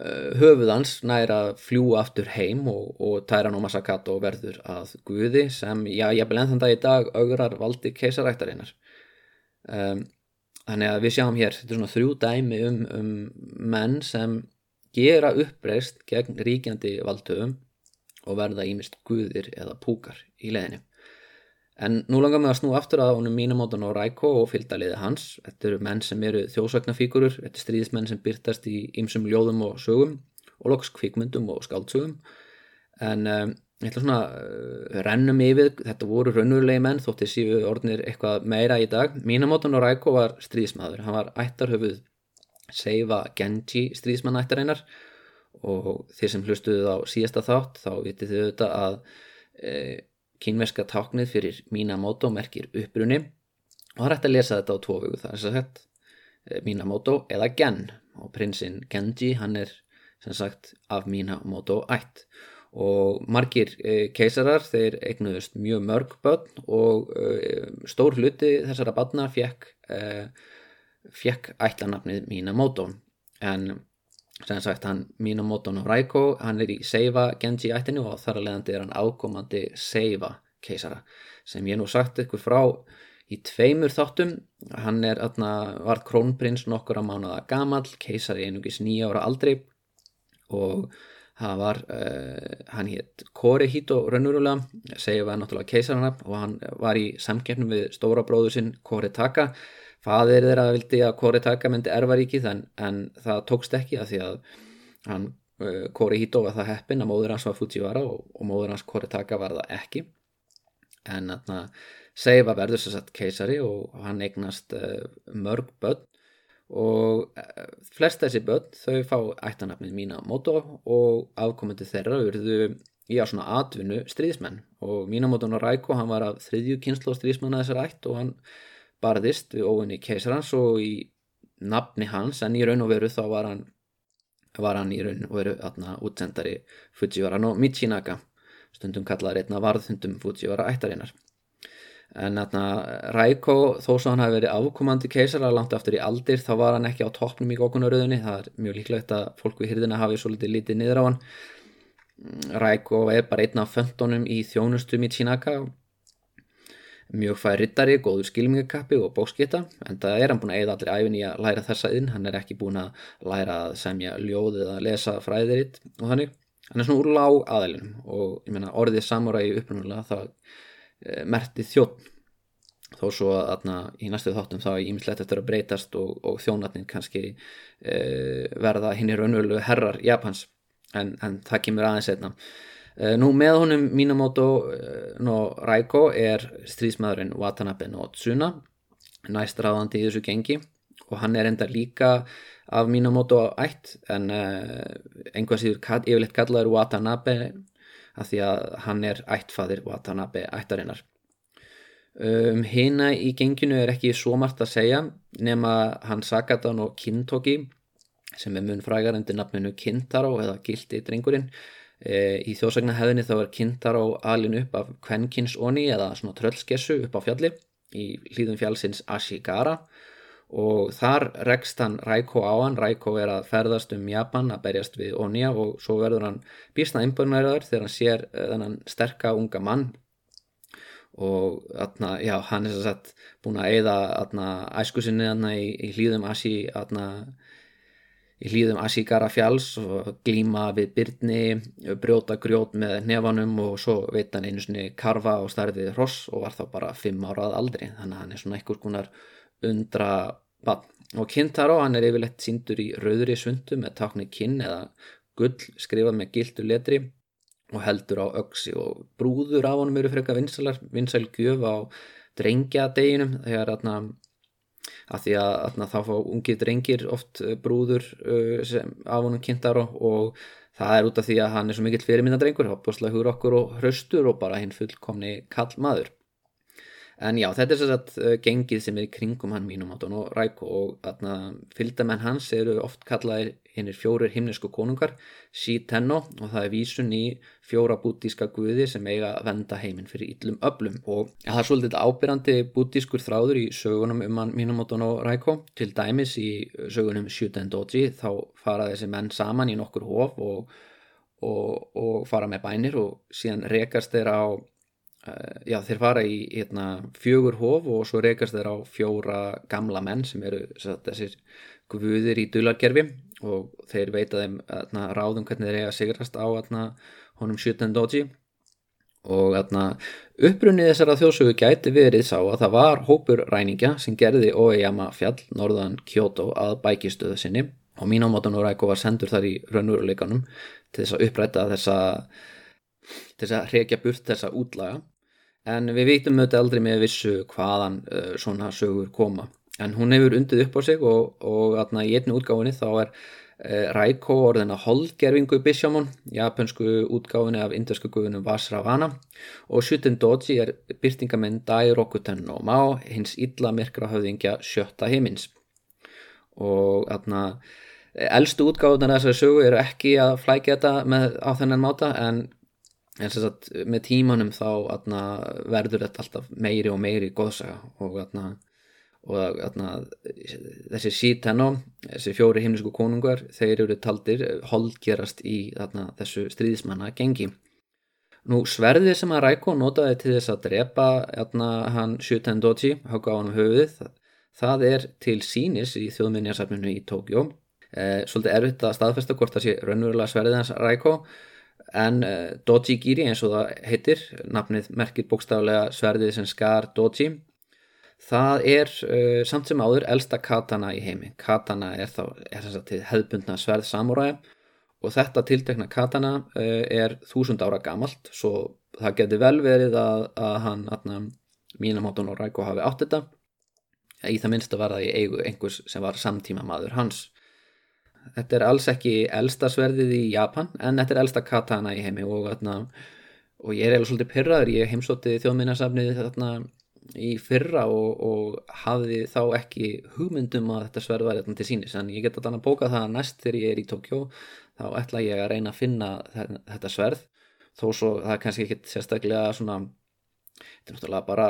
Eh, höfuðans næra að fljúa aftur heim og, og Tæran og Masakato verður að Guði sem, já, ég bel enn þann dag í dag augrar valdi keisaræktarinnar. Um, þannig að við sjáum hér, þetta er svona þrjú dæmi um, um menn sem gera uppreist gegn ríkjandi valdtöfum og verða ímist Guðir eða púkar í leðinu En nú langar við að snú aftur að honum Minamoto og Raiko og fylgdaliði hans. Þetta eru menn sem eru þjóðsögnafíkurur, þetta er stríðismenn sem byrtast í ymsum ljóðum og sögum og loks kvikmyndum og skáldsögum. En um, ég ætla svona uh, rennum yfir, þetta voru raunverulegi menn þótt þessi orðnir eitthvað meira í dag. Minamoto og Raiko var stríðismadur, hann var ættarhöfuð Seifa Genji stríðismannættareinar og þeir sem hlustuðu á síðasta þátt þá vitið þau auðvitað að e, kynverska táknið fyrir Minamoto merkir uppbrunni og það er hægt að lesa þetta á tvo vögu það er sem sagt eh, Minamoto eða Gen og prinsinn Genji hann er sem sagt af Minamoto ætt. Og margir e, keisarar þeir eignuðust mjög mörg börn og e, stór hluti þessara barna fekk, e, fekk ætlanafnið Minamoto. En sem sagt hann Minamoto no Raiko hann er í Seiva Genji ættinu og þar að leiðandi er hann ákomandi Seiva keisara. Sem ég nú sagt ykkur frá í tveimur þáttum. Hann er aðna vart krónprins nokkur að mánaða gamal keisari einugis nýja ára aldrei og það var uh, hann hétt Korehito raunurulega Seiva er náttúrulega keisarana og hann var í samkeppnum við stóra bróður sinn Koretaka fadir þeirra vildi að Koritaka myndi erfaríkið en, en það tókst ekki að því að hann uh, Korihito var það heppin að móður hans var Fujiwara og, og móður hans Koritaka var það ekki. En þarna Seifa verður sér satt keisari og hann eignast uh, mörg börn og uh, flest þessi börn þau fá ættanafnið Minamoto og afkomandi þeirra verðu í á svona atvinnu stríðismenn og Minamoto no Raiko hann var af þriðju kynslu stríðismanna þessar ætt og hann barðist við óvinni keisarans og í nafni hans en í raun og veru þá var hann var hann í raun og veru aðna útsendari Fujiwara no Michinaka stundum kallaði reyna varðhundum Fujiwara ættarinnar. En aðna Raiko þó svo hann hafi verið afkomandi keisara langt aftur í aldir þá var hann ekki á toppnum í gókunaröðunni það er mjög líklegt að fólk við hýrðina hafi svo litið lítið niður á hann. Raiko er bara einn af föndunum í þjónustu Michinaka. og mjög fær rittari, góður skilmingakappi og bókskita en það er hann búin að eða allir æfin í að læra þessa inn, hann er ekki búin að læra að semja ljóð eða að lesa fræðiritt og þannig, hann er svona úr lág aðelinum og ég menna orðið samurægi upprunalega það e, merti þjótt þó svo að aðna, í næstu þáttum þá er ímislegt eftir að breytast og, og þjónatnin kannski e, verða hinn í raunvölu herrar Japans. En, en það kemur aðeins einna nú með honum Minamoto uh, no Raiko er stríðsmaðurinn Watanabe no Tsuna næst ráðandi í þessu gengi. Og hann er enda líka af Minamoto ætt en einhvað síður yfirleitt kallaður Watanabe að því að hann er ættfadir Watanabe ættarinnar. Um, hina í genginu er ekki svo margt að segja nema hann Sakadan og Kintoki sem er mun frægar undir nafninu Kintaro eða Gildi drengurinn í þjóðsagnahæðinni þá er Kintaro alin upp af Kvenkins Oni eða svona tröllskessu upp á fjalli í hlýðum fjallsins Ashigara. Og þar rekst hann Raiko á hann. Raiko er að ferðast um Japan að berjast við Onia og svo verður hann bísna einbörnæriðar þegar hann sér þennan sterka unga mann. Og atna, já, hann er svo sett búin að eigða æskusinni í, í hlýðum Asi atna, í hlýðum Asigara fjalls og glíma við byrni brjóta grjót með nefanum og svo veit hann einu svoni karfa og starfið hross og var þá bara fimm árað aldri. Þannig að hann er svona einhvers konar undra bann og Kintaro hann er yfirlegt síndur í rauðri sundu með takni kinn eða gull skrifað með gildu letri og heldur á öksi og brúður af honum eru frekka vinsalar, vinsal gjöf á drengjadeginum þegar að því að atna, þá fá ungi drengir oft eh, brúður uh, sem af honum kynntar og, það er út af því að hann er svo mikill fyrirmyndadrengur, þá bústlega hugur okkur og hraustur og bara hinn fullkomni kall maður En já, þetta er svo að uh, gengið sem er í kringum hann mínum átun og ræk og fylgdamenn hans eru oft kallaðir hinnir fjórir himnesku konungar, Shi-Tenno og það er vísun í fjóra bútíska guði sem eiga að venda heiminn fyrir yllum öblum og það er svolítið ábyrrandi bútískur þráður í sögunum um hann mínum átun og ræk til dæmis í sögunum Shuten-Doji þá fara þessi menn saman í nokkur hof og, og, og fara með bænir og síðan rekast þeir á Eh, já, þeir fara í hérna, fjögur hof og svo rekast þeir á fjóra gamla menn sem eru satt, þessir guðir í dulargerfi og þeir veita þeim hérna, ráðum hvernig þeir eiga sigrast á hérna, honum Shutendoji og upprunnið þessara þjóðsögu gæti verið sá að það var hópur ræningja sem gerði Oeyama fjall norðan Kyoto að bækistöðu sinni og Minamoto no Raiko var sendur þar í raunveruleikanum til þess að uppræta þessa til þess að hrekja burt þessa útlaga en við veitum auðvitað aldrei með vissu hvaðan uh, svona sögur koma. En hún hefur undið upp á sig og, og atna, í einni útgáfinni þá er uh, Raiko orðin að holdgerfingu Bishamon, japansku útgáfinni af indasku guðunum Vasravana. Og Shuten Doji er byrtingamenn Dai Rokuten og Má hins illa myrkra höfðingja sjötta heimins og atna, elstu útgáfinar þessari sögu eru ekki að flækja þetta með, á þennan máta en en sem sagt með tímanum þá atna, verður þetta alltaf meiri og meiri góðsaga og, atna, og atna, þessi sítenno þessi fjóri himnisku konungar þeir eru taldir holdgerast í þessu stríðismanna gengi nú sverðið sem að Ræko notaði til þess að drepa hann Shuten Doji hauka á hann höfuðið það, er til sínis í þjóðminniarsafninu í Tókjó eh, svolítið erfitt að staðfesta hvort það sé raunverulega sverðið hans Ræko en uh, Doji Giri eins og það heitir nafnið merkir bókstaflega sverðið sem skar Doji. Það er uh, samt sem áður elsta katana í heimi. Katana er þá er hefðbundna sverð samúræði og þetta tiltekna katana uh, er þúsund ára gamalt. Svo það getur vel verið að, að hann atna, Minamoto no Raiko hafi átt þetta. Í það minnst að var það í eigu einhvers sem var samtíma maður hans þetta er alls ekki elsta sverðið í Japan en þetta er elsta katana í heimi og, þarna, og ég er eða svolítið pyrraður ég heimsótti þjóðminnarsafnið í fyrra og, og hafði þá ekki hugmyndum að þetta sverð var til sínis en ég get að bóka það næst þegar ég er í Tókjó þá ætla ég að reyna að finna þetta sverð þó svo það er kannski ekki sérstaklega svona þetta er náttúrulega bara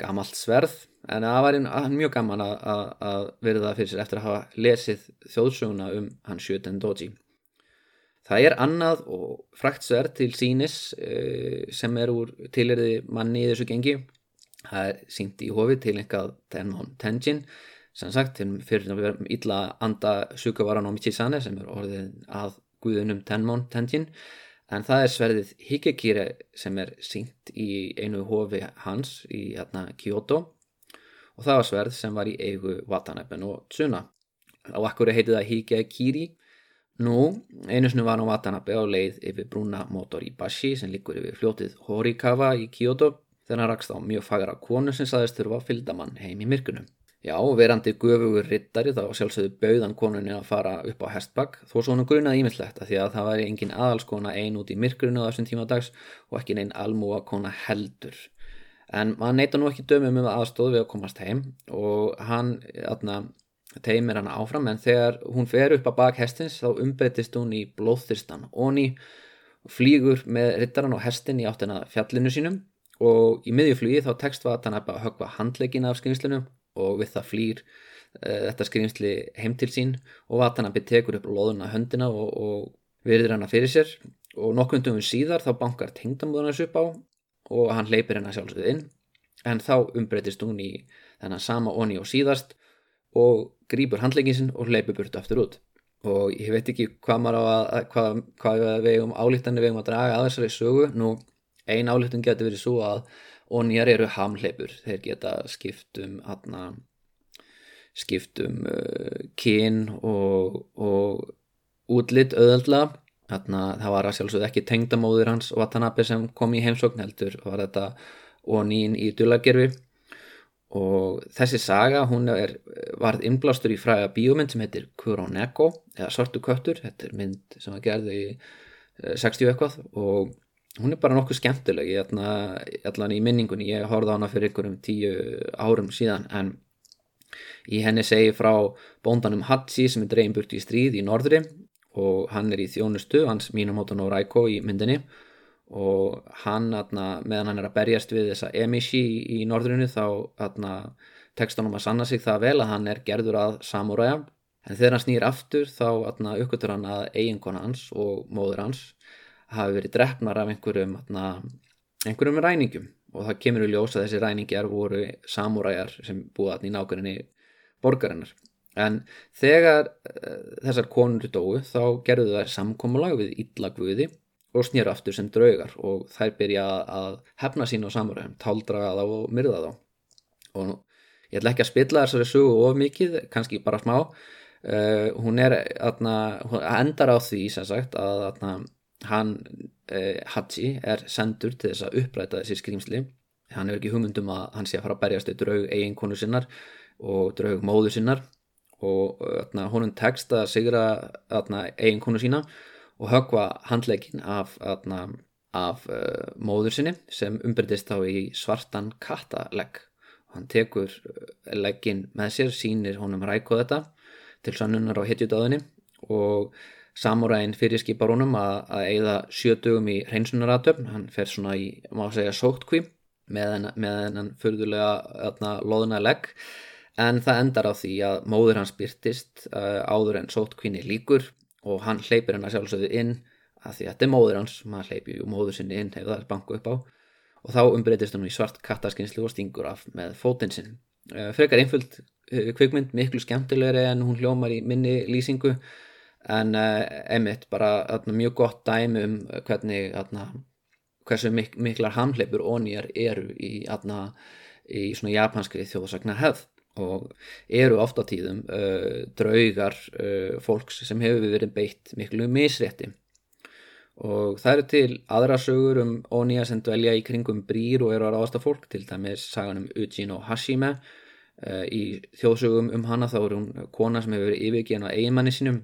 gamalt sverð en það var mjög gaman að, að, að verða það fyrir sér eftir að hafa lesið þjóðsöguna um hans Shuten Doji það er annað og frækt sverð til sínis uh, sem er úr tilherði manni í þessu gengi. Það er sínt í hofi til einhvað Tenhon Tenjin sem sagt fyrir að vera illa anda Sukavara no Michisane sem er orðin að guðunum Tenhon Tenjin. En það er sverðið Higekire sem er sínt í einu hofi hans í hérna, Kyoto og það var sverð sem var í eigu Watanabe og Tsuna á akkuri heiti það Higekiri Nú, einu snu var nú Watanabe á leið yfir brúna motor í Bashi sem liggur yfir fljótið Horikawa í Kyoto þegar hann rakst á mjög fagra konu sem saðist þurfa að fylgda mann heim í myrkunum. Já, verandi gufugur rittari þá sjálfsögðu bauðan konunni að fara upp á hestbakk þó svo hann grunaði ímyndslegt að því að það væri engin aðalskona ein út í myrkurinu á þessum tíma dags og ekki neinn almúa kona heldur. En maður neyta nú ekki dömum um aðstóð við að komast heim og hann atna, teimir hann áfram en þegar hún fer upp að bak hestins þá umbreytist hún í blóðþyrstan onni flýgur með rittaran og hestin í áttina fjallinu sínum. Og í miðjuflugi þá tekst var hann að högva handlegin af skringslinu og við það flýr uh, þetta skrýmsli heim til sín og Watanabe tekur upp loðuna höndina og, og virðir hana fyrir sér. Og nokkundum síðar þá bankar tengdamóðunas upp á og hann leipir hennar sjálfsögð inn. En þá umbreytist hún í þennan sama onni og síðast og grýpur handlegin sinn og leipur burt aftur út. Og ég veit ekki hvað maður á að hvað, hvað við um álíktanir við um að draga að þessari sögu. Nú ein álíktan getur verið svo að og nýjar eru hamleipur þeir geta skiptum hana, skiptum uh, kyn og, og útlitt öðaldla hana, það var að sjálfsögðu ekki tengdamóður hans Watanabe sem kom í heimsókn heldur var þetta onín í dulagerfi og þessi saga hún er varð innblástur í fræða bíómynd sem heitir Kuroneko eða Sortu köttur, þetta er mynd sem var gerði í 60 uh, eitthvað og hún er bara nokkuð skemmtileg. Ég allan í minningunni, ég horfði á hana fyrir ykkur um tíu árum síðan en í henni segi frá bóndanum Hatsi sem er dreyin burt í stríð í norðri og hann er í þjónustu, hans Minamoto no Raiko í myndinni. Og hann, atna, meðan hann er að berjast við þessa emishi í, í norðrinu þá atna, tekst hann um að sanna sig það vel að hann er gerður að samuræja en þegar hann snýr aftur þá uppgötur hann að eiginkona hans og móður hans hafi verið drefnar af einhverjum einhverjum ræningum. Og það kemur í ljós að þessi ræningjar voru samúræjar sem búið í nákvæmni borgarinnar en þegar uh, þessar konur dói þá gerðu þær samkómulag við illagvöði og snýra aftur sem draugar og þær byrja að hefna sín á samúræjum, táldraga þá og myrða þá. Og ég ætla ekki að spilla þessari sugu of mikið, kannski bara smá. Uh, hún er atna, hún endar á því sem sagt að atna, hann eh, Haji er sendur til þess að uppræta þessi skrýmsli hann hefur ekki hugmyndum að hann sé að fara að berjast í draug eiginkonu sinnar og draug móðu sinnar og öðna, honum tekst að sigra eiginkonu sína og högva handlegin af, öðna, af uh, móður sinni sem umbreytist þá í svartan kattalegg. Og hann tekur eh, leggin með sér, sínir honum ræko þetta til sannunar á hetjudáðinni og Samuræn fyrirskipar honum að, að eigða sjötugum í hreinsunaratöfn, hann fer svona í, má segja, sóttkví með hennan förðulega loðuna legg, en það endar á því að móður hans byrtist uh, áður en sóttkvíni líkur og hann hleypir hennar sjálfsögðu inn að því að þetta er móður hans, maður hleypir ju móður sinni inn hefur það banku upp á. Og þá umbreytist hann í svart kattaskinslu og stingur af með fótinn sinn. Uh, frekar einföld uh, kvikmynd, miklu skemmtilegri en hún hljómar í minni lýsingu. En einmitt bara atna, mjög gott dæmi um hvernig atna, hversu mik miklar hamleipur ónýjar eru í, atna, í svona japanskri þjóðsakna hefð og eru ofta tíðum uh, draugar uh, fólks sem hefur verið beitt miklu misrétti. Og það eru til aðra sögur um ónýja sem dvelja í kringum brýr og eru að ráðasta fólk til dæmis sagan um Ujino Hashime. Í þjóðsögum um hana þá er hún kona sem hefur verið yfirgeðan á eiginmanni sínum.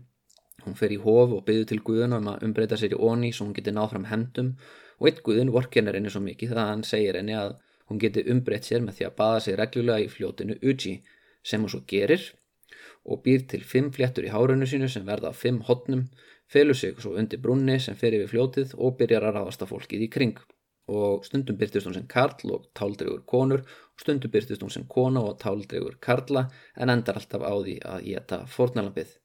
Hún fer í hof og byður til Guðun um að umbreyta sér í onni svo hún geti náð fram hendum. Og eitt Guðun vorkennar henni svo mikið það að hann segir henni að hún geti umbreytt sér með því að baða sig reglulega í fljótinu Uji sem hún svo gerir og býr til fimm fléttur í hárunu sínu sem verða á fimm hotnum, felur sig svo undir brunni sem fer yfir fljótið og byrjar að ráðast að fólkið í kring. Og stundum byrtist hún sem karl og táldregur konur og stundum byrtist hún sem kona og táldregur karla en endar alltaf á því að geta fornalambið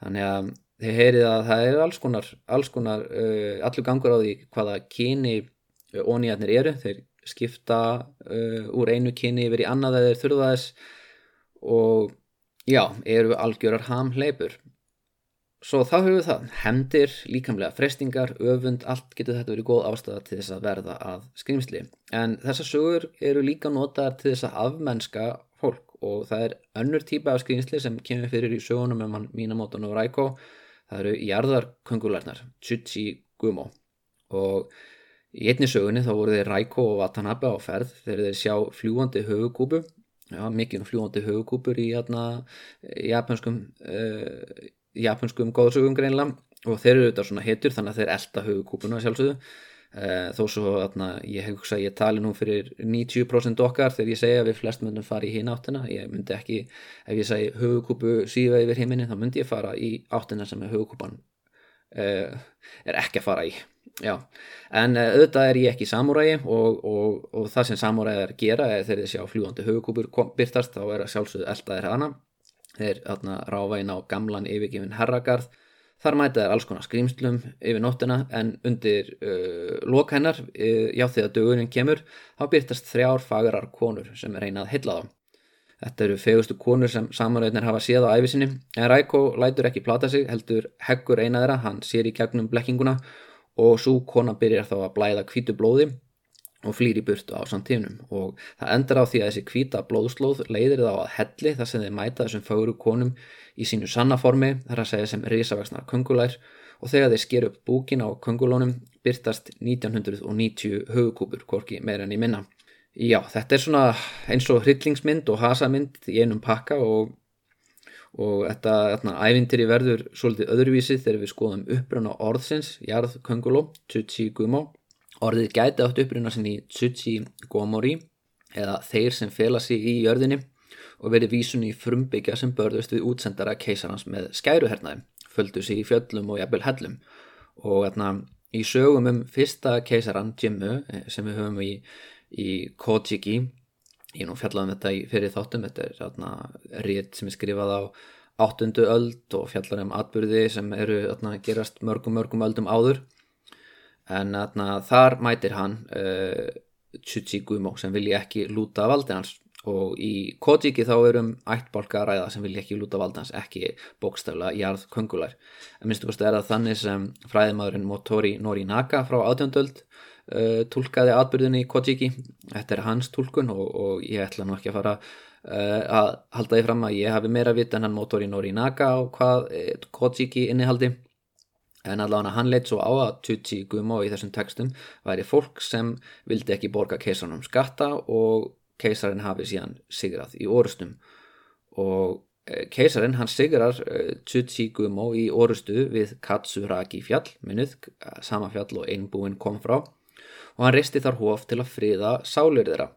þannig að þið heyrið að það er alls konar, alls konar uh, allur gangur á því hvaða kyni uh, ónýjarnir eru, þeir skipta uh, úr einu kyni yfir í annað eða þurfa þess. Og já, eru algjörar hamleipur svo þá höfum við það hendir, líkamlega frestingar, öfund allt getur þetta verið góð ástæða til þess að verða að skrimsli en þessar sögur eru líka notaðar til þess að afmennska fólk og það er önnur típa af skrýnsli sem kemur fyrir í sögunum um hann Minamoto no Raiko. Það eru jarðarköngularnar Tsuchi Gumo. Og í einni sögunni þá voru þeir Raiko og Watanabe á ferð þegar þeir sjá fljúandi höfukúpu já, mikið um fljúandi höfukúpur í hérna, japanskum uh, japanskum góðsögum greinlega og þeir eru auðvitað svona hetur þannig að þeir elda höfukúpuna sjálfsögðu. Uh, þó svo atna, ég hef hugsað að ég tali nú fyrir 90% okkar þegar ég segja að við flest myndum fara í hinn áttina. Ég myndi ekki, ef ég segi höfukúpu síða yfir heiminni þá myndi ég fara í áttina sem er höfukúpan uh, er ekki að fara í Já, en uh, auðvitað er ég ekki samúrægi og, og, og það sem samúrægi er að gera er þegar þið sjá fljúandi hugukúpur byrtast þá er að sjálfsögðu eldaðir hana. Þeir inn á gamlan yfirgifin herragarð. Þar mæta þeir alls konar skrýmslum yfir nóttina en undir uh, lok hennar, uh, já þegar dögunin kemur þá byrtast þrjár fagarar konur sem er einað heilla þá Þetta eru fegustu konur sem samanröðnir hafa séð á æfisinni en Ræko lætur ekki plata sig heldur heggur eina þeirra, hann sér í gegnum blekkinguna og svo kona byrjar þá að blæða kvítu blóði og flýr í burtu á samtífnum og það endur á því að þessi kvíta blóðslóð leiðir þá að helli þar sem þeir mæta þessum faguru konum í sínu sannaformi þar að segja sem risavaksnar kongulær og þegar þeir sker upp búkin á kongulónum byrtast 1990 hugukúpur, hvorki meira enn í minna. Já, þetta er svona eins og hryllingsmynd og hasamynd í einum pakka og og þetta, ævintyri verður svolítið öðruvísi þegar við skoðum uppruna orðsins, jarð könguló, Tsuchi Gumo. Orðið gæti átt uppruna sinni í Tsuchi Gomori eða þeir sem fela sig í jörðinni og verið vísun í frumbyggja sem börðust við útsendara keisarans með skæruhernaði, földu sig í fjöllum og jafnvel hellum. Og þarna í sögum um fyrsta keisaran, Jimmu, sem við höfum í, í Kojiki, ég nú fjallaði um þetta fyrir þáttum. Þetta er þarna rétt sem er skrifað á áttundu öld og fjallar um atbyrði sem eru þarna gerast mörgum mörgum öldum áður. En þarna þar mætir hann uh, Tsuchi Gumo sem vilji ekki lúta valdi hans. Og í Kojiki þá erum ættbálka ræða sem vilji ekki lúta valdi hans ekki bókstafla jarð köngular en minnstu kosti er það þannig sem fræðimadurinn Motori Norinaka frá átjönduöld uh, tólkaði atbyrðinni í Kojiki. Þetta er hans tólkun og, og ég ætla nú ekki að fara uh, að halda því fram að ég hafi meira vitt en hann mótor í Norinaka og hvað uh, Kojiki innihaldi. En allavega hann leitt svo á að Tucci Gumo í þessum textum væri fólk sem vildi ekki borga keisarnum skatta og keisarin hafi síðan sigrað í orustum. Og Keisarin hann sigrar uh, Tsutsigumo í orustu við Katsuragi fjall, minnuð, sama fjall og einbúin kom frá og hann risti þar hóf til að friða sálir þeirra.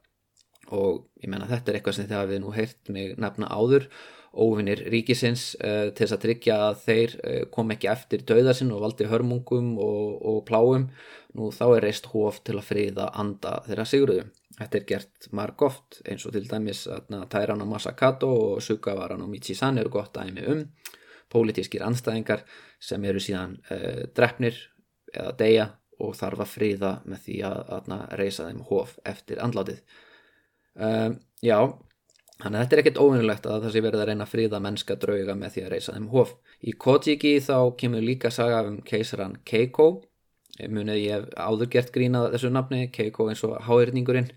Og ég menna þetta er eitthvað sem þið hafið nú heyrt mig nefna áður óvinnir ríkisins uh, til þess að tryggja að þeir uh, kom ekki eftir döðasinn og valdi hörmungum og, og pláum nú þá er reist hóf til að friða anda þeirra sigruðu þetta er gert marg oft eins og til dæmis að Tairan og Masakato og Sugavaran og Michisan eru gott dæmi um. Pólitískir anstæðingar sem eru síðan uh, drefnir eða deyja og þarf að fríða með því að, að, reysa þeim hóf eftir andlátið. Um, já þannig að þetta er ekkert óvinnulegt að það sé verið að reyna að fríða mennska drauga með því að reysa þeim hóf í Kojiki þá kemur líka saga um keisaran Keiko. Munið ég áður gert grínað þessu nafni Keiko eins og háirningurinn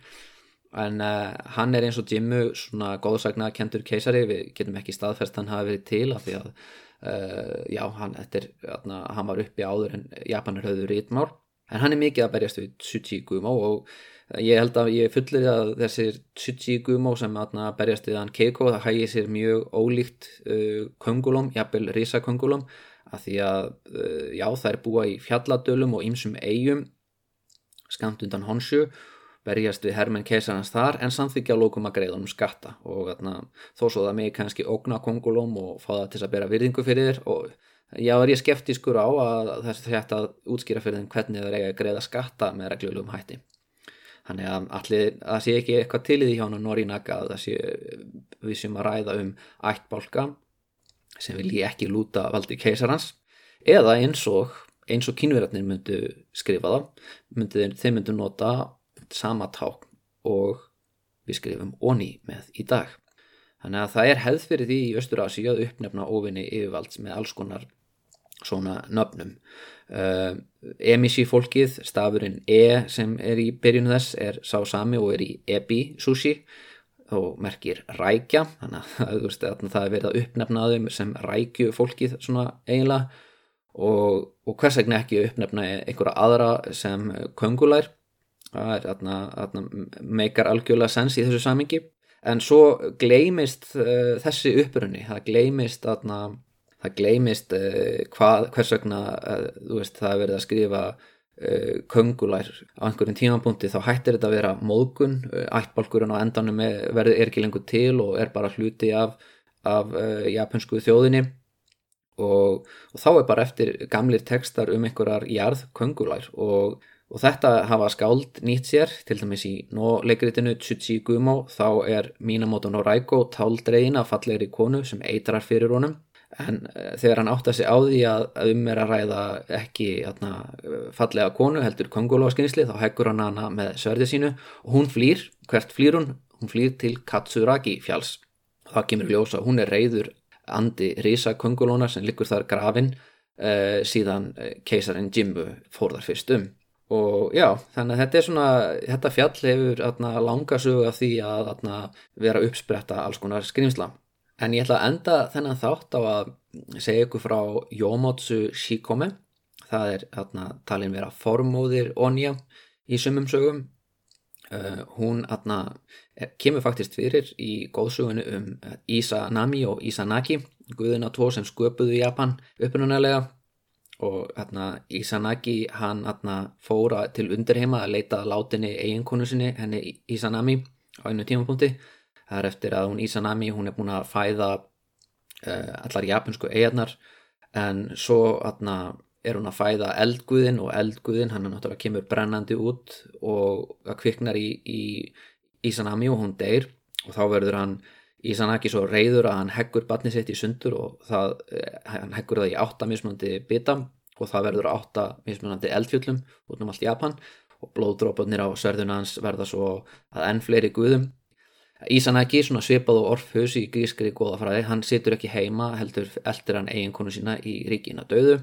en uh, hann er eins og Jimmu svona góðsagna kentur keisari. Við getum ekki staðfest hann hafi verið til af því að uh, já, hann, er, atna, hann var uppi áður en Japanur höfðu rítmál en hann er mikið að berjast við Tsuchi Gumo og ég held að ég fullir að þessir Tsuchi Gumo sem aðna berjast við hann Keiko það hægir sér mjög ólíkt uh, köngulum, jafnvel risaköngulum að því að uh, já það er búa í fjalladölum og ýmsum eigum skamt undan Honshu berjast við hermenn keisarans þar en samþykja lókum að greiða um skatta. Og þó svo það mig kannski ógna kongulóm og fá það til að bera virðingu fyrir þér og Já, er ég skeftískur á að þess að þetta útskýra fyrir þeim hvernig er eiga að greiða skatta með reglulum hætti. Þannig að allir, það sé ekki eitthvað til í því hjá Norínaka að það sé við sem að ræða um ættbálka sem vil ég ekki lúta valdi keisarans eða eins og, eins og kynverðarnir myndu skrifa það, myndu þeir, þeir myndu nota sama ták og við skrifum onni með í dag. Þannig að það er hefð fyrir því í Östurasi að uppnefna ofinni yfirvalds með alls konar svona nöfnum. Uh, Emishi fólkið, stafurinn E sem er í byrjunu þess er sá sami og er í Ebi sushi og merkir rækja þannig að, (laughs) veist, að það er verið að uppnefna þeim sem rækju fólkið svona eiginlega. Og, og hvers vegna ekki uppnefna einhverja aðra sem köngulær? Það er meikar algjörlega sens í þessu samingi en svo gleimist uh, þessi upprunni, það gleimist atna, það gleimist uh, hvað, hvers vegna uh, veist, það er verið að skrifa köngulær á einhverjum tímapunkti þá hættir þetta að vera móðgun ættbálkurinn á endanum verður er ekki lengur til og er bara hluti af, af japansku þjóðinni. Og, og þá er bara eftir gamlir tekstar um einhverjar jarð köngulær og Og þetta hafa skáld nýtt sér, til dæmis í nóleikritinu Tsuchi Gumo þá er Minamoto no Raiko táldregin af fallegri konu sem eitrar fyrir honum en uh, þegar hann átt að segja á því að um er að ræða ekki atna, fallega konu heldur kongulóskinsli þá heggur hann hana með sverði sínu og hún flýr, hvert flýr hún? Hún flýr til Katsuragi fjáls. Það kemur ljósa, hún er reyður andi risa kongulóna sem likur þar grafin uh, síðan uh, keisarin Jimbu fór þar fyrst um og já, þannig að þetta er svona þetta fjall hefur atna, langa sögu af því að atna, vera uppspretta alls konar skrimsla en ég ætla að enda þennan þátt á að segja ykkur frá Yomotsu Shikome. Það er atna, talin vera formóðir Onja í sumum sögum. Uh, hún kemur faktist fyrir í góðsögunu um Isanami og Isanaki guðina tvo sem sköpuðu Japan upprunnulega og hérna Isanagi hann fóra til undirheima að leita látinni eiginkonu sinni henni Isanami á einu tímapunkti það er eftir að hún Isanami hún er búin að fæða uh, allar japansku eigarnar en svo hérna er hún að fæða eldguðin og eldguðin hann er náttúrulega kemur brennandi út og það kviknar í, í Isanami og hún deyr og þá verður hann Ísanaki svo reyður að hann heggur batni sitt í sundur og það, eh, hann heggur það í átta mismunandi bita og það verður átta mismunandi eldfjöllum út um allt Japan og blóðdrópunir á sörðuna hans verða svo að enn fleiri guðum. Ísanaki, svona svipað og orfhus í grískri góðafræði, hann situr ekki heima heldur eldir hann eiginkonu sína í ríkina döðu.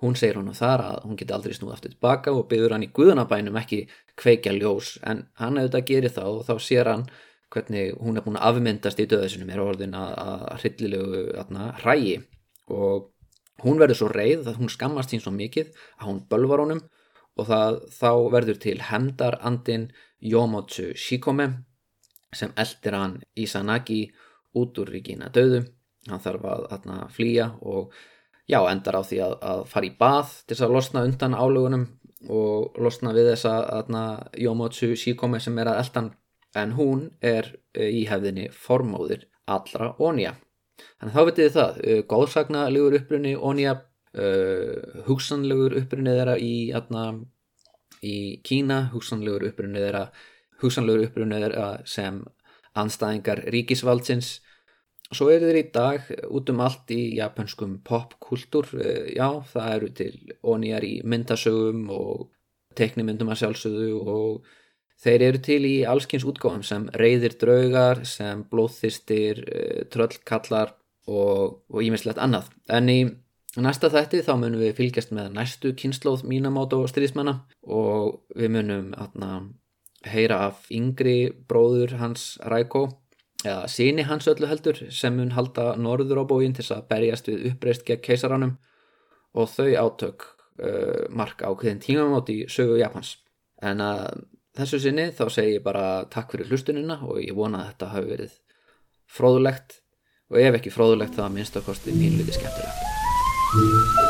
Hún segir á þar að hún geti aldrei snúð aftur tilbaka og byður hann í guðanabænum ekki kveikja ljós. En hann auðvitað gerir það og þá sér hann hvernig hún er búin að afmyndast í döðasunum er orðin að, að hryllilegu hrægi og hún verður svo reið að hún skammast sín svo mikið að hún bölvar honum og það, þá verður til hendarandin Yomotsu Shikome sem eldir hann Isanagi út úr ríkina döðu hann þarf að, að flýja og já, endar á því að, að fara í bað til þess að losna undan álögunum og losna við þessa Yomotsu Shikome sem er að eldan en hún er eh, í hefðinni formóðir allra ónja. Þannig þá veitir þið það, eh, góðsagnalegur upprunni ónja, uh, eh, hugsanlegur upprunni þeirra í, atna, í Kína, hugsanlegur upprunni þeirra, hugsanlegur upprunni þeirra sem anstæðingar ríkisvaldsins. Svo eru þeir í dag út um allt í japanskum popkultúr, já það eru til ónjar í myndasögum og teknimyndum að sjálfsögðu og Þeir eru til í allskynns útgáðum sem reyðir draugar, sem blóðþistir, eh, tröllkallar og ímislegt annað. En í næsta þætti þá munum við fylgjast með næstu kynnslóð mínamát og stríðismanna og við munum atna, heyra af yngri bróður hans Ræko eða síni hans öllu heldur sem mun halda norður á bógin til að berjast við uppreist gegn keisaranum og þau átök uh, marka á hverjum tímamátt í sögu Japans. En að þessu sinni þá segi ég bara takk fyrir hlustunina og ég vona að þetta hafi verið fróðulegt og ef ekki fróðulegt þá minnst að kosti pínliti skemmtilegt